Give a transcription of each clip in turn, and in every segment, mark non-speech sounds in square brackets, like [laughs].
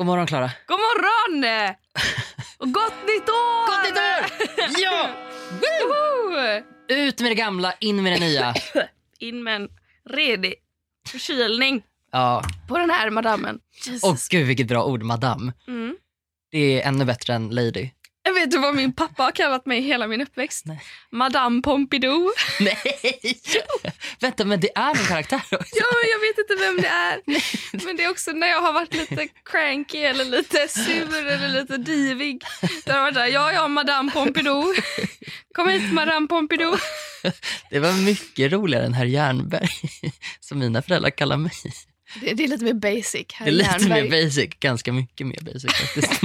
God morgon Klara. God morgon! Och gott nytt år! Gott nytt år! Ja! Woho! Ut med det gamla, in med det nya. [coughs] In med en redig förkylning Ja. på den här madammen. Jesus. Och gud vilket bra ord, madame. Mm. Det är ännu bättre än lady. Jag vet du vad min pappa har kallat mig hela min uppväxt? Nej. Madame Pompidou. Nej! Vänta, men det är en karaktär också. Ja, jag vet inte vem det är. Men det är också när jag har varit lite cranky eller lite sur eller lite divig. Då har jag varit där, ja, ja, Madame Pompidou. Kom hit, Madame Pompidou. Det var mycket roligare än herr Jernberg, som mina föräldrar kallar mig. Det, det är lite mer basic. Här Det är lite Jernberg. mer basic, ganska mycket mer basic faktiskt.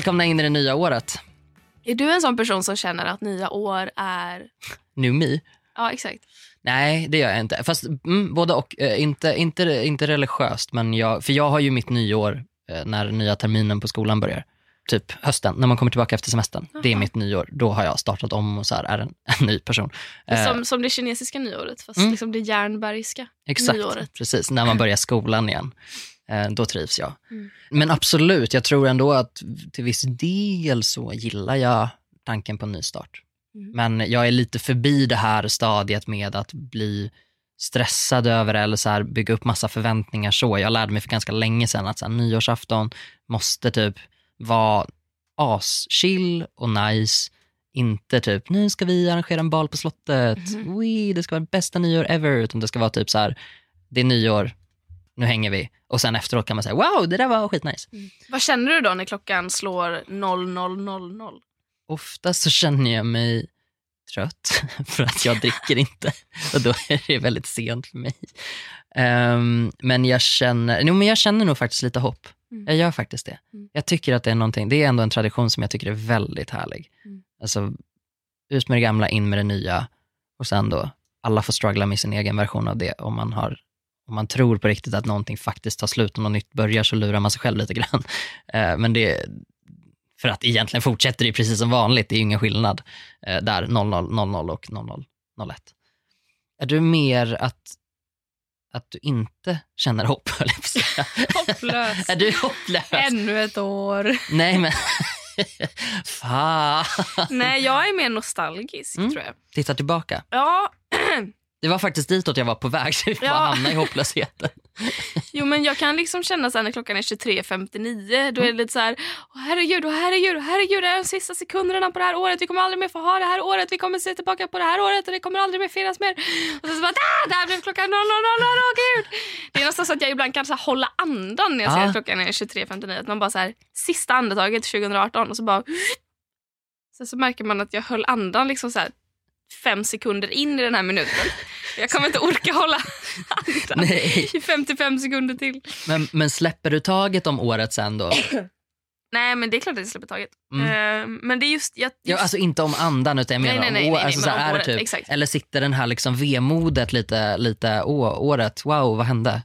Välkomna in i det nya året. Är du en sån person som känner att nya år är... New me. Ja, exakt. Nej, det gör jag inte. Fast mm, både och. Eh, inte, inte, inte religiöst, men jag, för jag har ju mitt nyår eh, när nya terminen på skolan börjar. Typ hösten, när man kommer tillbaka efter semestern. Det är mitt nyår. Då har jag startat om och så här, är en, [laughs] en ny person. Eh, Som, som det kinesiska nyåret, fast Mm. liksom det järnbergska. Exakt, nyåret. precis. När man börjar skolan igen. Eh, då trivs jag. Mm. Men absolut, jag tror ändå att till viss del så gillar jag tanken på en nystart. Mm. Men jag är lite förbi det här stadiet med att bli stressad över det eller så här bygga upp massa förväntningar så. Jag lärde mig för ganska länge sedan att så här, nyårsafton måste typ vara aschill och nice. Inte typ, nu ska vi arrangera en bal på slottet. Mhm. Wee, det ska vara bästa nyår ever. Utan det ska vara typ så här, det är nyår, nu hänger vi. Och sen efteråt kan man säga, wow, det där var skitnice. Vad känner du då när klockan slår 00.00? Ofta så känner jag mig trött [laughs] för att jag dricker inte. Och då är det väldigt sent för mig. Ehm, men, jag känner, no, men jag känner nog faktiskt lite hopp. Mm. Jag gör faktiskt det. Mm. Jag tycker att det är någonting, det är ändå en tradition som jag tycker är väldigt härlig. Mm. Alltså, ut med det gamla, in med det nya. Och sen då, alla får struggla med sin egen version av det. Om man, har, om man tror på riktigt att någonting faktiskt tar slut och något nytt börjar så lurar man sig själv lite grann. [laughs] Eh, men det, för att egentligen fortsätter det precis som vanligt, det är ju ingen skillnad eh, där 00, 00 och 00, 01. Är du mer att, att du inte känner hopp? [laughs] Hopplös. Är du hopplös? Ännu ett år. Nej men, [laughs] fan. Nej, jag är mer nostalgisk Mm. tror jag. Titta tillbaka. Ja, [clears throat] Det var faktiskt ditåt jag var på väg, så vi Ja. hamnade i hopplösheten. jo men jag kan liksom känna så här när klockan är 23.59, då är det lite så här, åh herregud, åh herregud, åh herregud, det är de sista sekunderna på det här året, vi kommer aldrig mer få ha det här året, vi kommer se tillbaka på det här året och det kommer aldrig mer finnas mer. Och så, så bara, ah, där blev klockan 00.00, åh gud. Det är nästan så att jag ibland kan så hålla andan när jag ser Ja. att klockan är 23.59, att man bara så här, sista andetaget 2018 och så bara, sen så märker man att jag höll andan liksom så här fem sekunder in i den här minuten. Jag kommer inte orka hålla andan i 55 sekunder till. Men, men släpper du taget om året sen då? Nej men det är klart att jag släpper taget. Mm. Eh, men det är just... Jag, Ja, just alltså inte om andan utan jag menar nej, nej, om år, nej, alltså, men om året, typ. exakt. Eller sitter den här liksom vemodet lite, lite å, året, wow vad hände?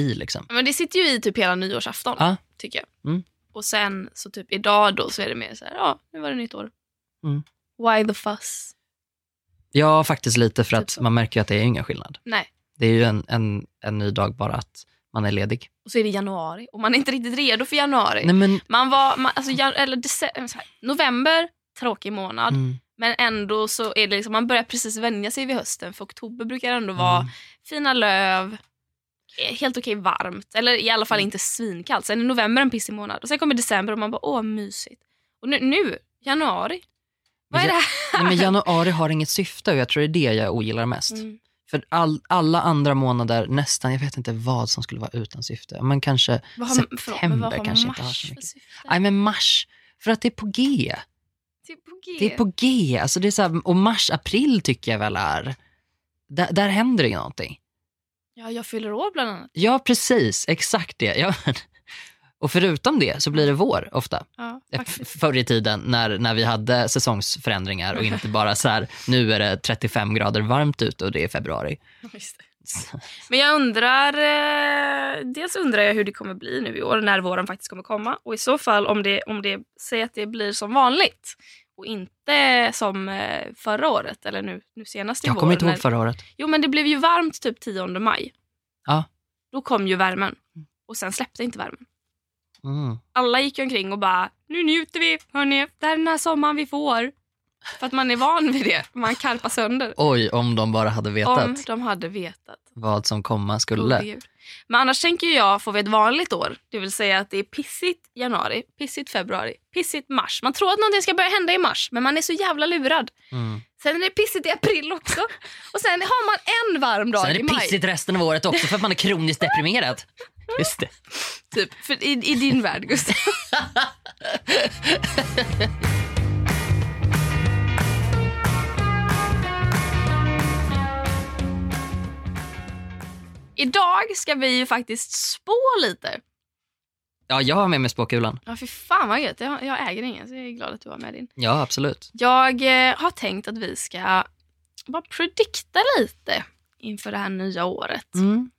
I liksom. men det sitter ju i typ hela nyårsafton, Ja. tycker jag. Mm. Och sen så typ idag då så är det mer så här, ja nu var det nytt år. Mm. Why the fuss? Ja, faktiskt lite för Typ att så. man märker ju att det är ingen skillnad. Nej. Det är ju en, en, en ny dag bara att man är ledig. Och så är det januari och man är inte riktigt redo för januari. Nej men, Man var, man, alltså, jan, eller dece- så här, november, tråkig månad. mm, Men ändå så är det liksom, man börjar precis vänja sig vid hösten. För oktober brukar ändå vara mm. fina löv, eh, helt okej varmt. Eller i alla fall Mm. inte svinkallt. Sen är november en pissig månad. Och sen kommer december och man bara, åh mysigt. Och nu, nu januari. Vad är det här? Nej, men januari har inget syfte och jag tror det är det jag ogillar mest. Mm. För all, alla andra månader, nästan, jag vet inte vad som skulle vara utan syfte. Men kanske Vad har, september förlåt, men vad har kanske mars inte har så för mycket. syfte? Nej men mars, för att det är på G. Det är på G. Det är på G. Alltså det är så här, och mars, april tycker jag väl är... Där, där händer det ju någonting. Ja, jag fyller år bland annat. Ja, precis. Exakt det. Ja. Och förutom det så blir det vår ofta. Ja, faktiskt. Förr i tiden när, när vi hade säsongsförändringar och inte bara så här, nu är det 35 grader varmt ute och det är februari. Men jag undrar, eh, dels undrar jag hur det kommer bli nu i år när våren faktiskt kommer komma och i så fall om det, om det säg att det blir som vanligt och inte som eh, förra året eller nu, nu senast i Jag vår. kommer inte ihåg förra året. Jo men det blev ju varmt typ 10 maj. Ja. Då kom ju värmen och sen släppte inte värmen. Mm. Alla gick omkring och bara nu njuter vi, hörni, det här är den här sommaren vi får. För att man är van vid det, man karpar sönder. Oj, om de bara hade vetat Om de hade vetat. vad som komma skulle. Men annars tänker jag, får vi ett vanligt år, det vill säga att det är pissigt januari, pissigt februari, pissigt mars. Man tror att någonting ska börja hända i mars, men man är så jävla lurad. Mm. Sen är det pissigt i april också. Och sen har man en varm dag Sen är i det maj. pissigt resten av året också för att man är kroniskt deprimerad. [laughs] Just det. Typ, för i, I din värld, Gustav. [laughs] Idag ska vi ju faktiskt spå lite. Ja, jag har med mig spåkulan. Ja, fy fan vad gött. Jag, jag äger ingen, så jag är glad att du har med din. Ja, absolut. Jag eh, har tänkt att vi ska bara predikta lite inför det här nya året. Mm.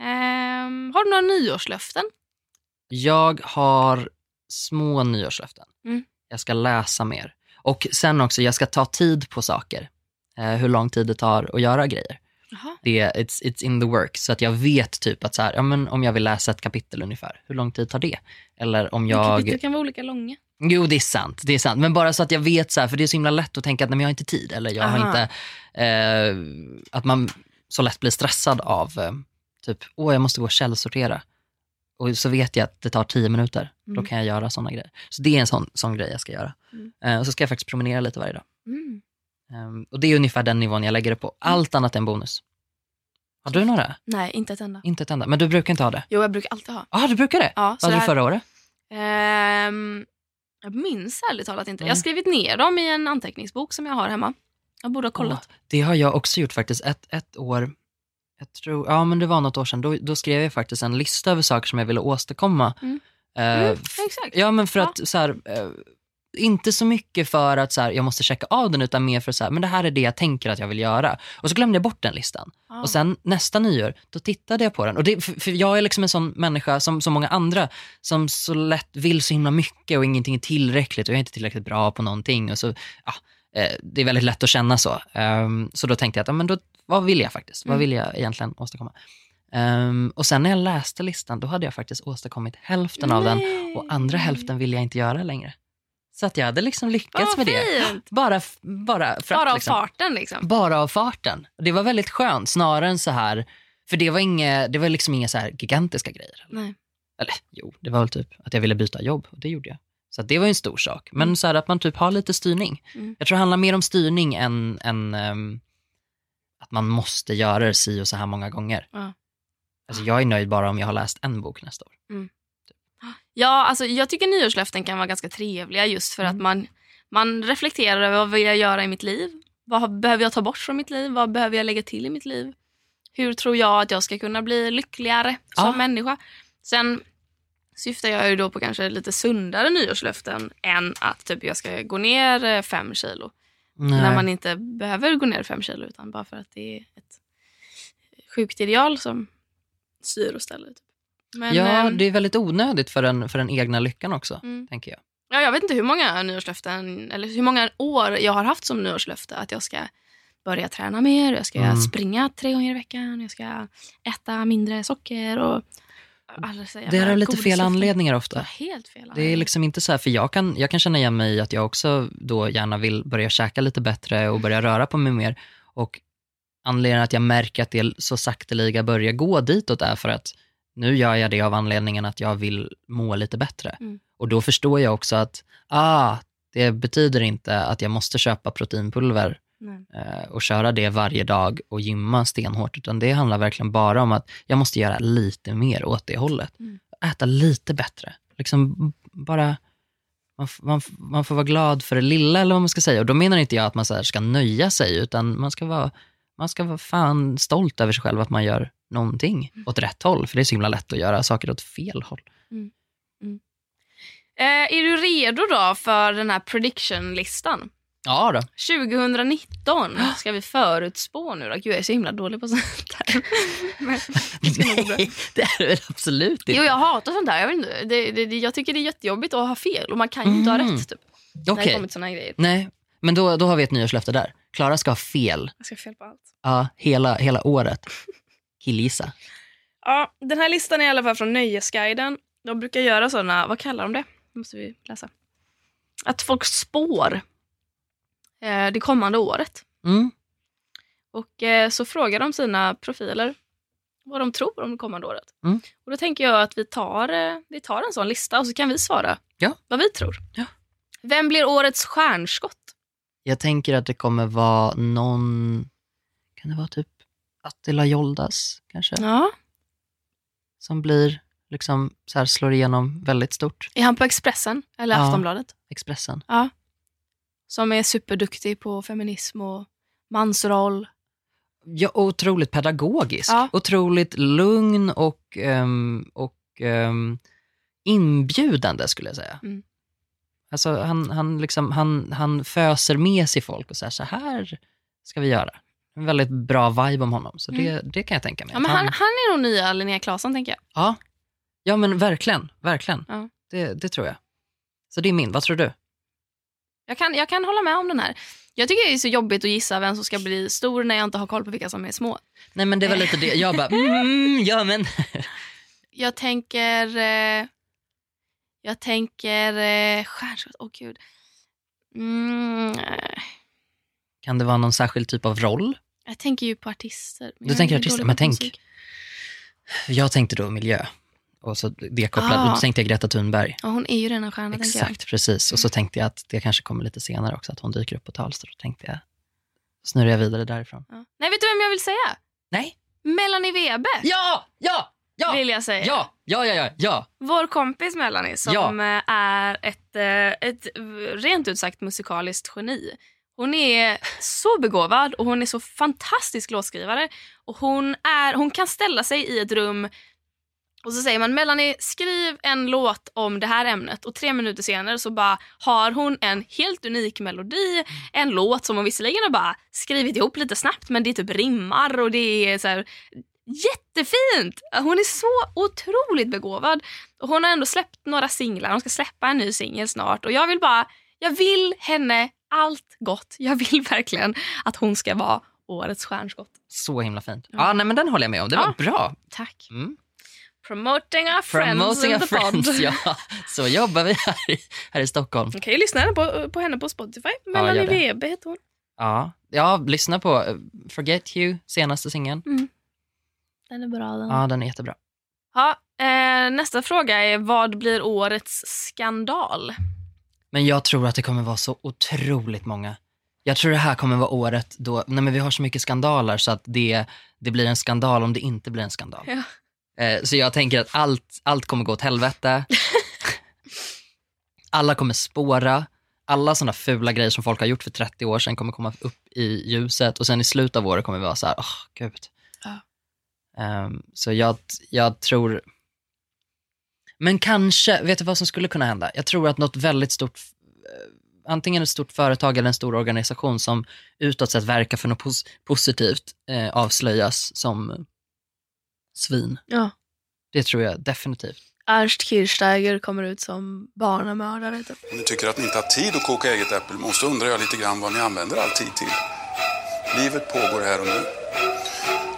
Ehm, har du några nyårslöften? Jag har små nyårslöften. Mm. Jag ska läsa mer. Och sen också, jag ska ta tid på saker. Eh, hur lång tid det tar att göra grejer. Det it's, it's in the work. Så att jag vet typ att så här, ja, men om jag vill läsa ett kapitel ungefär, hur lång tid tar det? Eller om jag... Kapitel kan vara olika långa. Jo, det är sant. Det är sant. Men bara så att jag vet, så här, för det är så himla lätt att tänka att nej, jag har inte tid. Eller jag har Aha. inte... Eh, att man så lätt blir stressad av eh, typ, åh, jag måste gå och källsortera. Och så vet jag att det tar tio minuter. Då Mm. kan jag göra sådana grejer. Så det är en sån, sån grej jag ska göra. Mm. Eh, och så ska jag faktiskt promenera lite varje dag. Mm. Eh, och det är ungefär den nivån jag lägger det på. Allt annat är en bonus. Har du några? Nej, inte ett enda. Inte ett enda. Men du brukar inte ha det? Jo, jag brukar alltid ha. Ja, ah, du brukar det? Ja, Vad hade du förra året? Ehm, jag minns ärligt talat inte. Nej. Jag har skrivit ner dem i en anteckningsbok som jag har hemma. Jag borde ha kollat. Åh, det har jag också gjort faktiskt. Ett, ett år, jag tror, ja men det var något år sedan, då, då skrev jag faktiskt en lista över saker som jag ville åstadkomma. Mm. Eh, Mm, exakt. ja men för Ja. att så här, eh, inte så mycket för att så här, jag måste checka av den utan mer för så här, men det här är det jag tänker att jag vill göra. Och så glömde jag bort den listan. Ja. Och sen nästa nyår, då tittade jag på den. Och det, för, för jag är liksom en sån människa som så många andra som så lätt vill så himla mycket och ingenting är tillräckligt och jag är inte tillräckligt bra på någonting. Och så, ja, eh, det är väldigt lätt att känna så. Ehm, så då tänkte jag att, ja, men då, vad vill jag faktiskt? Vad Mm. vill jag egentligen åstadkomma? Ehm, och sen när jag läste listan, då hade jag faktiskt åstadkommit hälften av den Nej. och andra hälften vill jag inte göra längre. Så att jag hade liksom lyckats Vad med det. fint. Bara, f- bara för Bara av liksom, farten liksom. bara av farten. Det var väldigt skönt, snarare än så här, för det var, inga, det var liksom inga så här gigantiska grejer. Nej. Eller jo, det var väl typ att jag ville byta jobb och det gjorde jag. Så det var ju en stor sak. Men Mm. så här att man typ har lite styrning. Mm. Jag tror det handlar mer om styrning än, än ehm, att man måste göra det si och så här många gånger. Ja. Alltså jag är nöjd bara om jag har läst en bok nästa år. Ja, alltså, jag tycker nyårslöften kan vara ganska trevliga just för Mm. att man, man reflekterar över vad vill jag göra i mitt liv? Vad behöver jag ta bort från mitt liv? Vad behöver jag lägga till i mitt liv? Hur tror jag att jag ska kunna bli lyckligare som Ja. människa? Sen syftar jag ju då på kanske lite sundare nyårslöften än att typ jag ska gå ner eh, fem kilo. Nej. När man inte behöver gå ner fem kilo utan bara för att det är ett sjukt ideal som styr och ställer. Typ. Men, ja, ehm, det är väldigt onödigt för den, för den egna lyckan också, mm. tänker jag. Ja, jag vet inte hur många nyårslöften, eller hur många år jag har haft som nyårslöfte att jag ska börja träna mer, jag ska Mm. springa tre gånger i veckan, jag ska äta mindre socker och... Säger Det är lite fel anledningar Ja, ofta. helt fel Det är liksom inte så här, för jag kan, jag kan känna igen mig i att jag också då gärna vill börja käka lite bättre och börja röra på mig mer. Och anledningen att jag märker att det så sakteliga börjar gå ditåt är för att nu gör jag det av anledningen att jag vill må lite bättre. Mm. Och då förstår jag också att, ah, det betyder inte att jag måste köpa proteinpulver eh, och köra det varje dag och gymma stenhårt, utan det handlar verkligen bara om att jag måste göra lite mer åt det hållet. Mm. Äta lite bättre. Liksom bara, man, man, man får vara glad för det lilla eller vad man ska säga. Och då menar inte jag att man så ska nöja sig, utan man ska vara, man ska vara fan stolt över sig själv att man gör någonting åt rätt håll. För det är så himla lätt att göra saker åt fel håll. Eh, är du redo då för den här prediction-listan? Ja då. 2019 [gasps] ska vi förutspå nu då. Gud, jag är så himla dålig på sånt här. [laughs] Men- Nej, det är väl absolut inte. Jo, jag hatar sånt här. Jag, inte, det, det, jag tycker det är jättejobbigt att ha fel och man kan ju inte ha Mhm. rätt. Typ, när det Okej, kommer till såna grejer. nej. Men då, då har vi ett nyårslöfte där. Klara ska ha fel Jag ska ha fel på allt. ja, hela, hela året. Killgissa. Ja, den här listan är i alla fall från Nöjesguiden. De brukar göra såna, vad kallar de det? Det måste vi läsa. Att folk spår eh, det kommande året. Mm. Och eh, så frågar de sina profiler vad de tror om det kommande året. Mm. Och då tänker jag att vi tar, eh, vi tar en sån lista och så kan vi svara Ja. vad vi tror. Ja. Vem blir årets stjärnskott? Jag tänker att det kommer vara någon, kan det vara typ Attila Joldas kanske? Ja. Som blir, liksom så här slår igenom väldigt stort. Är han på Expressen eller Ja. Aftonbladet? Expressen. Som är superduktig på feminism och mansroll. Ja, otroligt pedagogisk. Ja. Otroligt lugn och, ehm, och ehm, inbjudande skulle jag säga. Mm. Alltså han, han, liksom, han, han föser med sig folk och säger så här ska vi göra. En väldigt bra vibe om honom, så det, det kan jag tänka mig. Mm. Ja, men han, han är nog nya Linnea Claesson tänker jag. ja. ja, men verkligen. verkligen. Ja. Det, det tror jag. Så det är min. Vad tror du? Jag kan, jag kan hålla med om den här. Jag tycker det är så jobbigt att gissa vem som ska bli stor när jag inte har koll på vilka som är små. Nej, men det var lite det. Jag bara, [laughs] mm, ja men. Jag tänker... Eh, jag tänker... Eh, stjärnskott, åh gud. Mm, Kan det vara någon särskild typ av roll? Jag tänker ju på artister. Du tänker artister, men tänk. musik. Jag tänkte då miljö. Och så det kopplat, Ah. då tänkte jag Greta Thunberg. Ja, hon är ju redan stjärna tänker jag. Exakt, precis. Och så tänkte jag att det kanske kommer lite senare också, att hon dyker upp på tal. Så då tänkte jag, snurrar jag vidare därifrån. Ja. Nej, vet du vem jag vill säga? Nej? Melanie Webe Ja! Ja! Ja! vill jag säga. Ja! Ja, ja, ja, ja. Vår kompis Melanie som Ja. eh, är ett, eh, ett rent ut sagt musikaliskt geni. Hon är så begåvad och hon är så fantastisk låtskrivare. Och hon, är, hon kan ställa sig i ett rum och så säger man Melanie skriv en låt om det här ämnet och tre minuter senare så bara har hon en helt unik melodi, en låt som hon visserligen har bara skrivit ihop lite snabbt men det är typ rimmar och det är så här, jättefint! Hon är så otroligt begåvad och hon har ändå släppt några singlar, hon ska släppa en ny singel snart och jag vill bara, jag vill henne allt gott. Jag vill verkligen att hon ska vara årets stjärnskott. Så himla fint. Ja, Ja. nej, men den håller jag med om. Det var Ja. bra. Tack. Mm. Promoting our friends Promoting in our the pod. friends, ja. Så jobbar vi här i, här i Stockholm. Man kan ju lyssna på, på henne på Spotify. Melanie det. Webe heter hon. Ja, ja lyssna på eh, Forget You, senaste singeln. Den är bra den. Ja, den är jättebra. Ja, eh, nästa fråga är vad blir årets skandal? Men jag tror att det kommer vara så otroligt många. Jag tror det här kommer vara året då, nej men vi har så mycket skandaler så att det, det blir en skandal om det inte blir en skandal. Ja. Eh, så jag tänker att allt, allt kommer gå åt helvete. [laughs] Alla kommer spåra. Alla sådana fula grejer som folk har gjort för 30 år sedan kommer komma upp i ljuset och sen i slutet av året kommer vi vara så här, åh gud. Ja. Ehm, så jag, jag tror, men kanske, vet du vad som skulle kunna hända? Jag tror att något väldigt stort, eh, antingen ett stort företag eller en stor organisation som utåt sett verkar för något pos- positivt eh, avslöjas som svin. Ja. Det tror jag definitivt. Ernst Kirchsteiger kommer ut som barnamördare. Typ. Om ni tycker att ni inte har tid att koka eget äppelmos, då undrar jag lite grann vad ni använder all tid till. Livet pågår här och nu.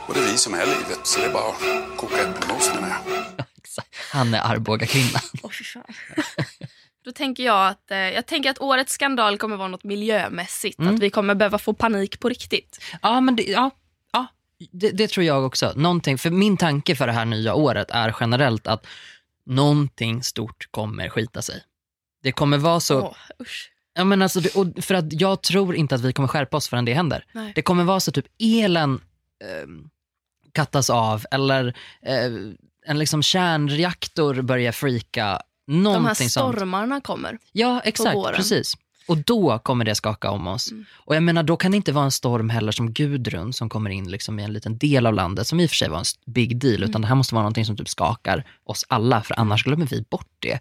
Och det är vi som är livet, så det är bara att koka äppelmos menar jag. [laughs] Exakt. Han är Arboga-kvinnan. [laughs] Då tänker jag att, eh, jag tänker att årets skandal kommer vara något miljömässigt. Mm. Att vi kommer behöva få panik på riktigt. Ja, men det, ja, ja, det, det tror jag också. Någonting, för min tanke för det här nya året är generellt att någonting stort kommer skita sig. Det kommer vara så, Åh, usch. ja, men alltså, det, för att jag tror inte att vi kommer skärpa oss förrän det händer. Nej. Det kommer vara så typ elen eh, kattas av eller eh, en liksom kärnreaktor börjar freaka De här Någonting sånt. stormarna kommer. Ja, exakt. Precis. Och då kommer det skaka om oss. Mm. Och jag menar, då kan det inte vara en storm heller som Gudrun som kommer in liksom i en liten del av landet, som i och för sig var en big deal, Mm. utan det här måste vara någonting som typ skakar oss alla, för annars glömmer vi bort det.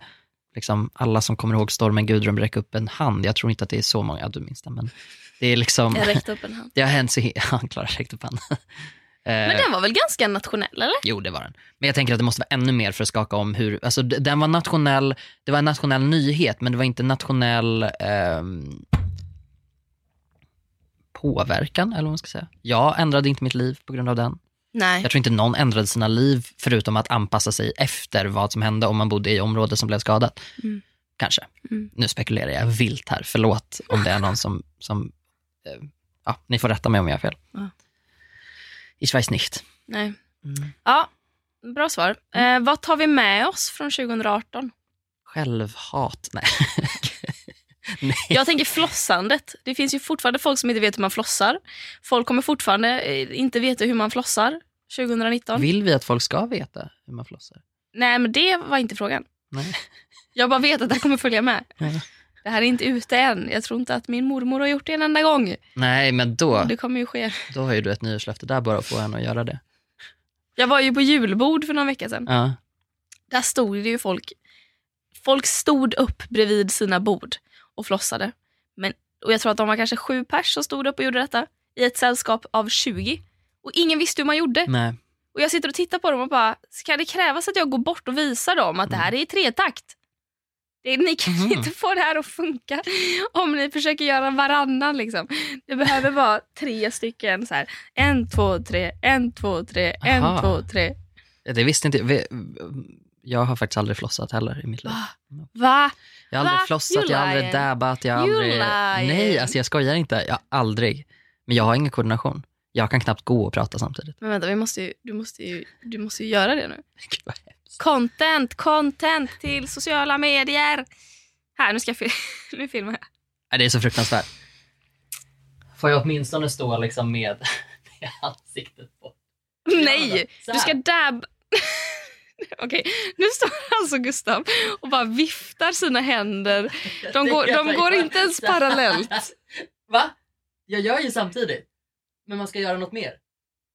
Liksom, alla som kommer ihåg stormen Gudrun räck upp en hand. Jag tror inte att det är så många, ja, du minns det, men det är liksom, Jag räckte upp en hand. [laughs] det har hänt så, [laughs] han Klara räckte upp handen. Men den var väl ganska nationell eller? Jo, det var den. Men jag tänker att det måste vara ännu mer för att skaka om hur, alltså den var nationell, det var en nationell nyhet, men det var inte nationell ehm, påverkan, eller vad man ska säga. Jag ändrade inte mitt liv på grund av den. Nej. Jag tror inte någon ändrade sina liv, förutom att anpassa sig efter vad som hände om man bodde i område som blev skadat. Mm. Kanske. Mm. Nu spekulerar jag vilt här, förlåt om det är någon som, som eh, ja, ni får rätta mig om jag har fel. Ja. Ich weiß nicht. Nej. Mm. Ja, bra svar. Eh, vad tar vi med oss från 2018? Självhat, nej. [laughs] nej. Jag tänker flossandet. Det finns ju fortfarande folk som inte vet hur man flossar. Folk kommer fortfarande eh, inte veta hur man flossar 2019. Vill vi att folk ska veta hur man flossar? Nej, men det var inte frågan. Nej. Jag bara vet att det kommer följa med. Ja. Det här är inte ute än. Jag tror inte att min mormor har gjort det en enda gång. Nej, men då, Det kommer ju ske. då har ju du ett nyårslöfte där bara att få henne att göra det. Jag var ju på julbord för någon vecka sedan. Ja. Där stod det ju folk. Folk stod upp bredvid sina bord och flossade. Men, och jag tror att de var kanske sju pers som stod upp och gjorde detta i ett sällskap av 20. Och ingen visste hur man gjorde. Nej. Och jag sitter och tittar på dem och bara, ska det krävas att jag går bort och visar dem att det här är i tretakt? Det, ni kan Mhm. inte få det här att funka om ni försöker göra varannan. Liksom. Det behöver vara tre stycken. Så här. En, två, tre, en, två, tre, en, Aha. två, tre. Det visste inte vi- jag. har faktiskt aldrig flossat heller i mitt liv. Va? Va? Jag har aldrig Va? flossat, You jag har aldrig dabbat, jag har aldrig... Nej, alltså jag skojar inte. Jag aldrig. Men jag har ingen koordination. Jag kan knappt gå och prata samtidigt. Men vänta, vi måste ju, du, måste ju, du måste ju göra det nu. [laughs] Gud vad. Content, content till sociala medier. Här, nu ska jag fil- [laughs] nu. Nej, det är så fruktansvärt. Får jag åtminstone stå liksom med, [laughs] med ansiktet på? Nej, du ska dab... [laughs] Okej, nu står alltså Gustav och bara viftar sina händer. De går, de går inte ens parallellt. Va? Jag gör ju samtidigt. Men man ska göra något mer.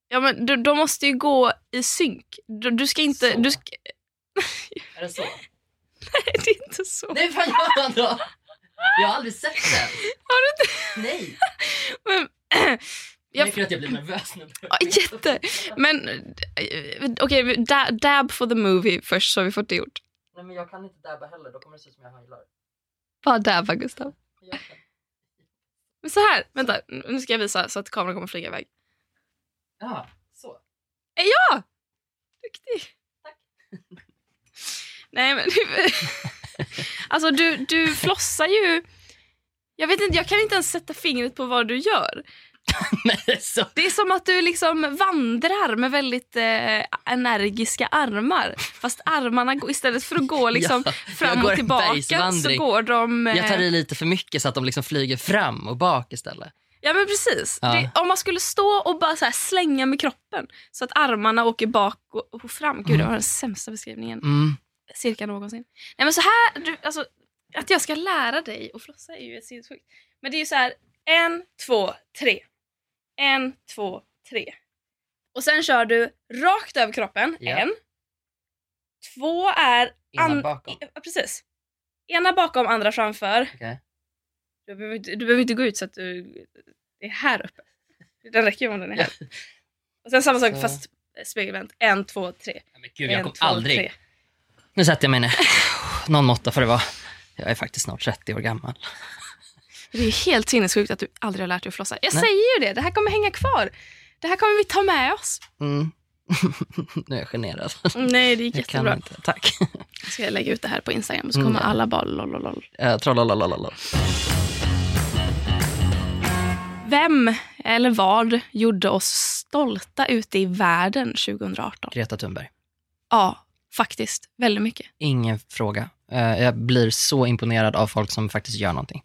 Ja, men de, de måste ju gå i synk. Du, du ska inte... Så. Du ska, Är det så? [laughs] nej, det är inte så. Nej, vad gör man då? Jag har aldrig sett det. Har du inte? Nej. [laughs] Men, [clears throat] Jag märker att jag blir nervös nu. ja, jätte. Men eh, okej, da, dab for the movie först så har vi fått det gjort. Nej, men jag kan inte dabba heller. Då kommer det se ut som jag heilar. Bara dabba Gustav. Men så här, vänta. Nu ska jag visa så att kameran kommer flyga iväg. Ja, så. Ja! Duktig. Tack. [laughs] Nej men [laughs] Alltså du, du flossar ju. Jag vet inte, jag kan inte ens sätta fingret på vad du gör. [laughs] Är så. Det är som att du liksom vandrar med väldigt eh, energiska armar. Fast armarna går, istället för att gå liksom Ja, fram och tillbaka så går de... eh, Jag tar i lite för mycket så att de liksom flyger fram och bak istället. Ja men precis. Ja. Det, om man skulle stå och bara så slänga med kroppen så att armarna åker bak och, och fram. Gud, det var den sämsta beskrivningen Mm. cirka någonsin. Nej men så här, du, alltså, att jag ska lära dig att flossa är ju ett sinnessjukt. Men det är ju så här, en, två, tre. En, två, tre. Och sen kör du rakt över kroppen. Ja. En. Två är... Ena bakom. Ja, precis. Ena bakom, andra framför. Okej. Du behöver, inte, du behöver inte gå ut så att du är här uppe. Den räcker ju om den är här. Och sen samma sak Så. fast spegelvänt. En, två, tre. Men gud, jag en, kommer två, aldrig. tre. Nu sätter jag mig ner. Någon måtta får det vara. Jag är faktiskt snart 30 år gammal. Det är ju helt sinnessjukt att du aldrig har lärt dig att flossa. Jag Nej. säger ju det, det här kommer hänga kvar. Det här kommer vi ta med oss. Mm. [laughs] nu är jag generad. Nej, det gick jättebra. Tack. Jag ska lägga ut det här på Instagram så Mm. kommer alla bara lololol. Trollolololol. Vem eller vad gjorde oss stolta ute i världen 2018? Greta Thunberg. Ja, faktiskt. Väldigt mycket. Ingen fråga. Eh, jag blir så imponerad av folk som faktiskt gör någonting.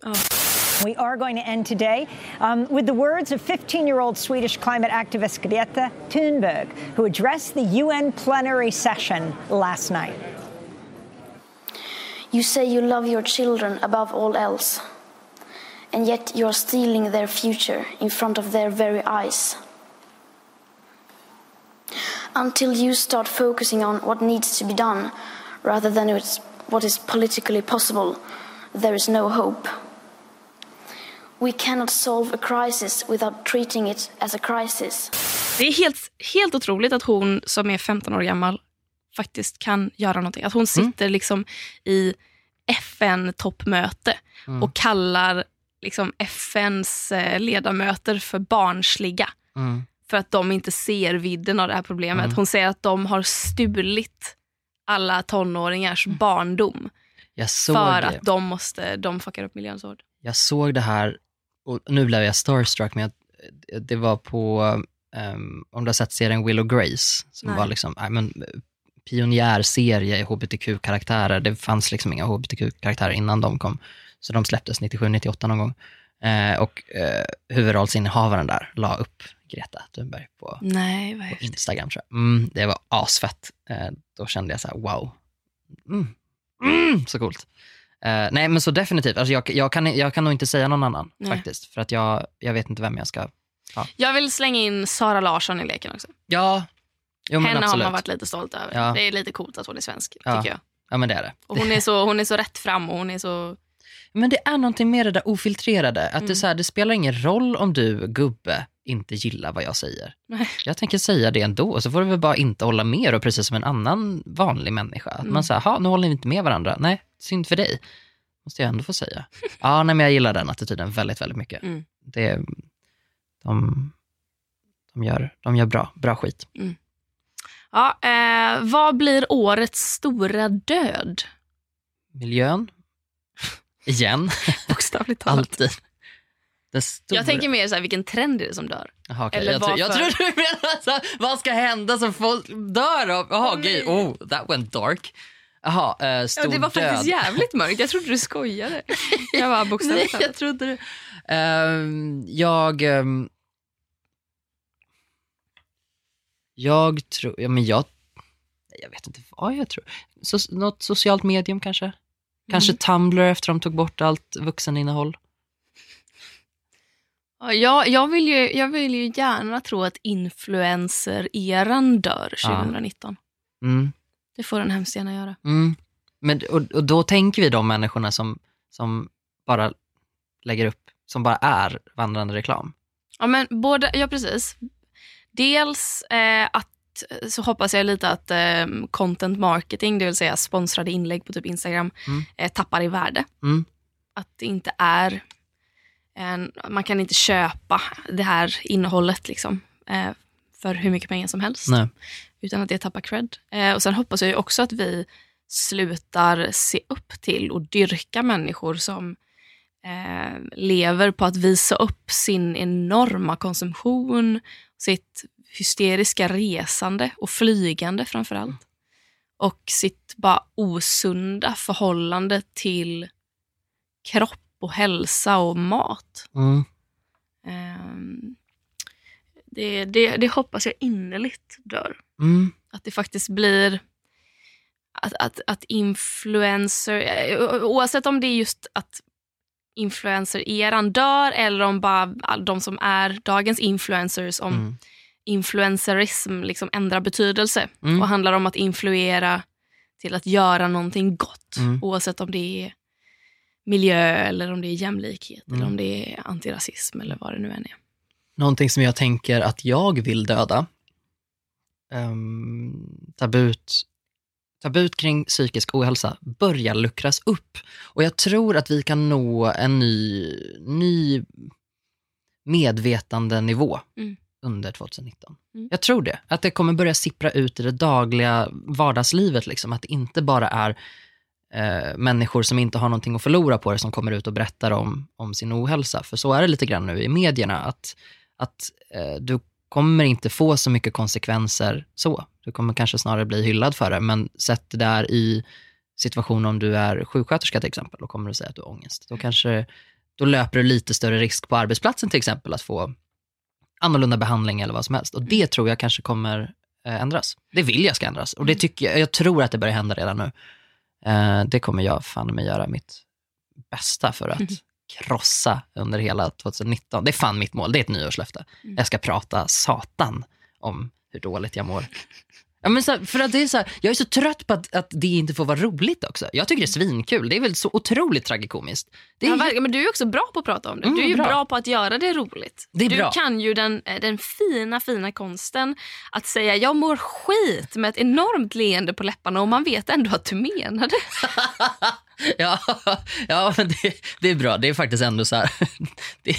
We are going to end today um, with the words of 15 year old Swedish climate activist Greta Thunberg, who addressed the UN plenary session last night. You say you love your children above all else, and yet you are stealing their future in front of their very eyes. Until you start focusing on what needs to be done rather than what is politically possible, there is no hope. We cannot solve a crisis without treating it as a crisis. Det är helt, helt otroligt att hon som är 15 år gammal faktiskt kan göra någonting. Att hon sitter liksom i FN-toppmöte och kallar liksom FNs eh, ledamöter för barnsliga. Mm. För att de inte ser vidden av det här problemet. Hon säger att de har stulit alla tonåringars barndom. Jag såg, För det. att de måste, de fuckar upp miljön så hårt. jag såg det här, och nu blev jag starstruck, men jag, det var på, ehm, om du har sett serien Will och Grace, som Nej. var liksom, nej, men, eh, pionjärserie i hbtq-karaktärer. Det fanns liksom inga hbtq-karaktärer innan de kom, så de släpptes 97-98 någon gång. Eh, och eh, huvudrollsinnehavaren där la upp Greta Thunberg på, Nej, på. Instagram tror jag. Mm, det var asfett. Eh, då kände jag så här, wow. Mm. Mm, så coolt. Eh, nej men så definitivt, alltså jag, jag, kan, jag kan nog inte säga någon annan Nej. faktiskt. För att jag, jag vet inte vem jag ska... Jag vill slänga in Sara Larsson i leken också. Ja, jo, Henne har absolut. man varit lite stolt över. Ja. Det är lite coolt att hon är svensk, Ja. tycker jag. Ja men det är det. Och hon är, så, hon är så rätt fram och hon är så... Men det är någonting med det där ofiltrerade. Att det, Mm. så här, det spelar ingen roll om du, gubbe, inte gillar vad jag säger. Nej. Jag tänker säga det ändå, så får du väl bara inte hålla med och precis som en annan vanlig människa. Att Mm. man säger, nu håller ni inte med varandra. Nej, synd för dig. Måste jag ändå få säga. [laughs] ja, nej men jag gillar den attityden väldigt, väldigt mycket. Mm. Det, de, de, gör, de gör bra, bra skit. Ja, eh, vad blir årets stora död? Miljön, [laughs] igen, [laughs] Bokstavligt talat. alltid. Stora... Jag tänker mer så här, vilken trend är det som dör? Jaha, okej. Eller jag, tror, jag varför- tror du menar så här, vad ska hända så folk dör av? Jaha, okej. nej. Oh, that went dark. Jaha, eh, stor Ja, det var död. faktiskt jävligt mörkt. Jag trodde du skojade. Jag var [laughs] Nej, bokstavligt jag talat. trodde det. Ehm, jag... ehm, jag tror... Ja, men jag... nej, Jag vet inte vad jag tror. Så, något socialt medium kanske? Kanske Mm. Tumblr efter de tog bort allt vuxeninnehåll. Ja, jag, jag, vill ju, jag vill ju gärna tro att influencer-eran dör Ja. 2019. Mm. Det får den hemskt gärna göra. Mm. Men, och, och då tänker vi de människorna som, som bara lägger upp, som bara är vandrande reklam. Ja, men både, ja precis. Dels eh, att så hoppas jag lite att eh, content marketing, det vill säga sponsrade inlägg på typ Instagram, Mm. eh, tappar i värde. Mm. Att det inte är en, man kan inte köpa det här innehållet liksom, eh, för hur mycket pengar som helst. Nej. Utan att det tappar cred. Eh, och sen hoppas jag ju också att vi slutar se upp till och dyrka människor som eh, lever på att visa upp sin enorma konsumtion, sitt hysteriska resande och flygande framför allt. Och sitt bara osunda förhållande till kropp och hälsa och mat. Mm. Ehm, det, det, det hoppas jag innerligt dör. Mm. Att det faktiskt blir att, att, att influencer, eh, oavsett om det är just att influencer-eran dör eller om bara de som är dagens influencers, om Mm. influencerism liksom ändrar betydelse Mm. och handlar om att influera till att göra någonting gott. Mm. Oavsett om det är miljö eller om det är jämlikhet Mm. eller om det är antirasism eller vad det nu än är. Någonting som jag tänker att jag vill döda, um, tabut, tabut kring psykisk ohälsa börjar luckras upp. Och jag tror att vi kan nå en ny, ny medvetandenivå Mm. under 2019. Mm. Jag tror det. Att det kommer börja sippra ut i det dagliga vardagslivet. Liksom. Att det inte bara är eh, människor som inte har någonting att förlora på det som kommer ut och berättar om, om sin ohälsa. För så är det lite grann nu i medierna. Att, att eh, du kommer inte få så mycket konsekvenser så. Du kommer kanske snarare bli hyllad för det. Men sätt det där i situation om du är sjuksköterska till exempel och kommer att säga att du har ångest. Då, kanske, då löper du lite större risk på arbetsplatsen till exempel att få annorlunda behandling eller vad som helst. Och det tror jag kanske kommer eh, ändras. Det vill jag ska ändras. Och det tycker jag, jag tror att det börjar hända redan nu. Eh, det kommer jag fan med göra mitt bästa för att [laughs] krossa under hela 2019. Det är fan mitt mål, det är ett nyårslöfte. Jag ska prata satan om hur dåligt jag mår. Ja, men så här, för att det är så här, jag är så trött på att, att det inte får vara roligt också. Jag tycker det är svinkul. Det är väl så otroligt tragikomiskt. Det är Ja, men du är också bra på att prata om det. Mm, du är ju bra. bra. på att göra det roligt. Det är du bra. kan ju den, eh, den fina, fina konsten att säga jag mår skit med ett enormt leende på läpparna och man vet ändå att du menar det. [laughs] [laughs] Ja, ja men det, det är bra. Det är faktiskt ändå så här. [laughs] Det,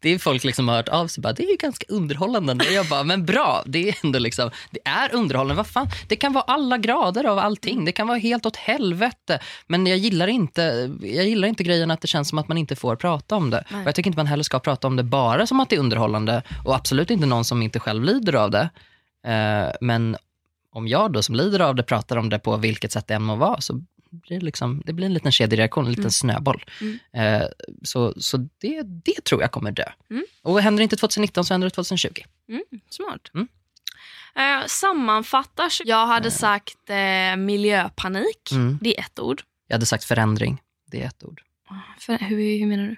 det är folk liksom har hört av sig. Bara, det är ju ganska underhållande. Och jag bara, men bra. Det är ändå liksom, det är underhållande. Vad fan? Det kan vara alla grader av allting. Det kan vara helt åt helvete. Men jag gillar inte, jag gillar inte grejen att det känns som att man inte får prata om det. Jag tycker inte man heller ska prata om det bara som att det är underhållande. Och absolut inte någon som inte själv lider av det. Eh, men om jag då som lider av det pratar om det på vilket sätt det än må vara så blir det, liksom, det blir en liten kedjereaktion, en liten snöboll. Eh, så så det, det tror jag kommer dö. Mm. Och händer det inte 2019 så händer det 2020. Mm, smart. Mm. Eh, sammanfattar, jag hade sagt eh, miljöpanik. Mm. Det är ett ord. Jag hade sagt förändring, det är ett ord. För, hur, hur menar du?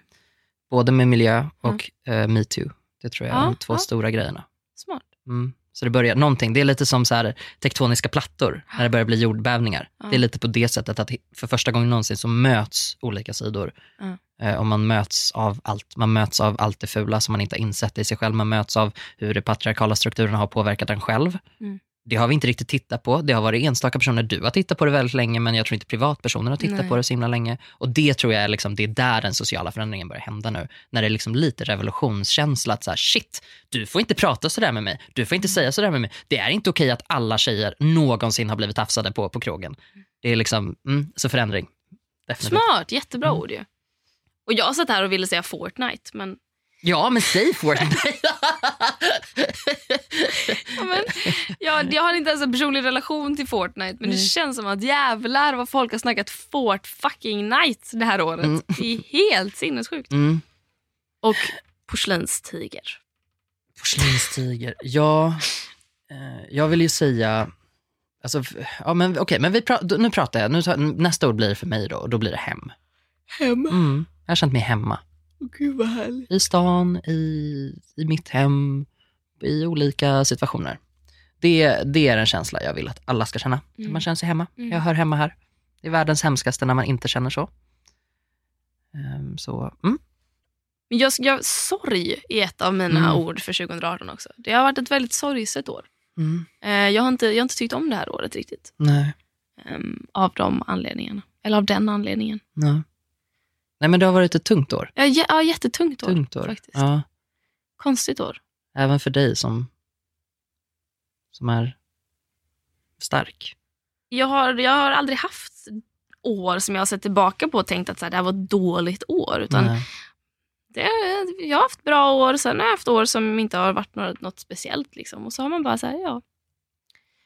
Både med miljö och eh, metoo. Det tror jag är Ja, de två ja. stora grejerna. Smart. Mm. Så det börjar någonting. Det är lite som så här tektoniska plattor när det börjar bli jordbävningar. Ja. Det är lite på det sättet att för första gången någonsin så möts olika sidor. Ja. Eh, och man möts av allt. Man möts av allt det fula som man inte har insett i sig själv. Man möts av hur de patriarkala strukturerna har påverkat en själv. Mm. Det har vi inte riktigt tittat på. Det har varit enstaka personer. Du har tittat på det väldigt länge, men jag tror inte privatpersoner har tittat Nej. på det så himla länge. Och det tror jag är, liksom, det är där den sociala förändringen börjar hända nu. När det är liksom lite revolutionskänsla att så här, shit, du får inte prata sådär med mig. Du får inte Mm. säga sådär med mig. Det är inte okej att alla tjejer någonsin har blivit tafsade på på krogen. Det är liksom, mm, så förändring. Definitivt. Smart, jättebra Mm. ord ju. Och jag satt här och ville säga Fortnite, men, Ja, men säg Fortnite. [laughs] ja, men jag, jag har inte ens en personlig relation till Fortnite men det känns som att jävlar vad folk har snackat Fort fucking night det här året. Mm. Det är helt sinnessjukt. Mm. Och porslinstiger. Porslinstiger. Ja, eh, jag vill ju säga... Alltså, ja, men, okej, men vi pra- nu pratar jag. Nu nästa ord blir för mig då, och då blir det hem. Hem. Mm. Jag har känt mig hemma. Gud vad härligt. I stan, i, i mitt hem, i olika situationer. Det, det är en känsla jag vill att alla ska känna. Att man känner sig hemma. Mm. Jag hör hemma här. Det är världens hemskaste när man inte känner så. Ehm, så, mm. Men jag, jag, sorg är ett av mina Mm. ord för 2018 också. Det har varit ett väldigt sorgset år. Mm. Eh, jag, har inte, jag har inte tyckt om det här året riktigt. Nej. Ehm, av de anledningarna. Eller av den anledningen. Nej. Nej, men det har varit ett tungt år. Ja, jä- ja, jättetungt år. Tungt år. Faktiskt. Ja. Konstigt år. Även för dig som, som är stark. Jag har, jag har aldrig haft år som jag har sett tillbaka på och tänkt att så här, det här var ett dåligt år. Utan Nej. det, jag har haft bra år, sen har jag haft år som inte har varit något, något speciellt. Liksom. Och så har man bara så här, ja.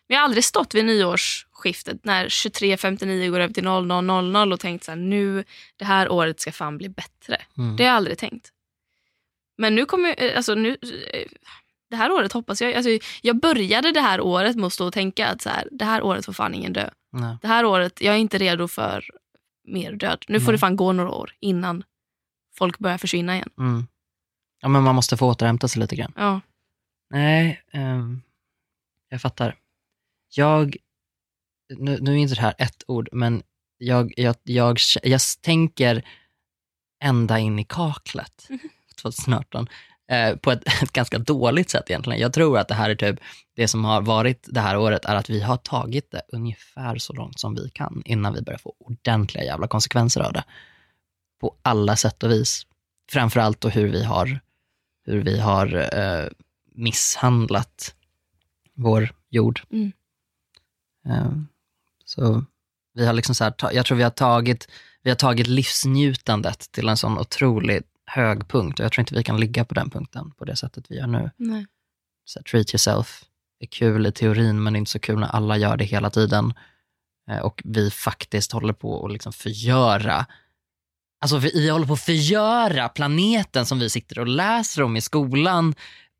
Jag har aldrig stått vid nyårsskiftet när 23.59 går över till 00.00 och tänkt så här, nu, det här året ska fan bli bättre. Mm. Det har jag aldrig tänkt. Men nu kommer jag, alltså nu, eh, det här året hoppas jag, alltså jag började det här året med att stå och tänka att så här, det här året får fan ingen dö. Nej. Det här året, jag är inte redo för mer död. Nu får Nej. det fan gå några år innan folk börjar försvinna igen. Mm. Ja, men man måste få återhämta sig lite grann. Ja. Nej, ehm, jag fattar. Jag, nu, nu är inte det här ett ord, men jag, jag, jag, jag tänker ända in i kaklet 2018. Eh, på ett, ett ganska dåligt sätt egentligen. Jag tror att det här är typ, det som har varit det här året är att vi har tagit det ungefär så långt som vi kan innan vi börjar få ordentliga jävla konsekvenser av det. På alla sätt och vis. Framförallt då hur vi har, hur vi har eh, misshandlat vår jord. Mm. Eh, så vi har liksom så här, jag tror vi har tagit, vi har tagit livsnjutandet till en sån otroligt hög punkt och jag tror inte vi kan ligga på den punkten på det sättet vi gör nu. Nej. Så här, treat yourself är kul i teorin men inte så kul när alla gör det hela tiden. Eh, och vi faktiskt håller på att liksom förgöra Alltså vi vi håller på att förgöra planeten som vi sitter och läser om i skolan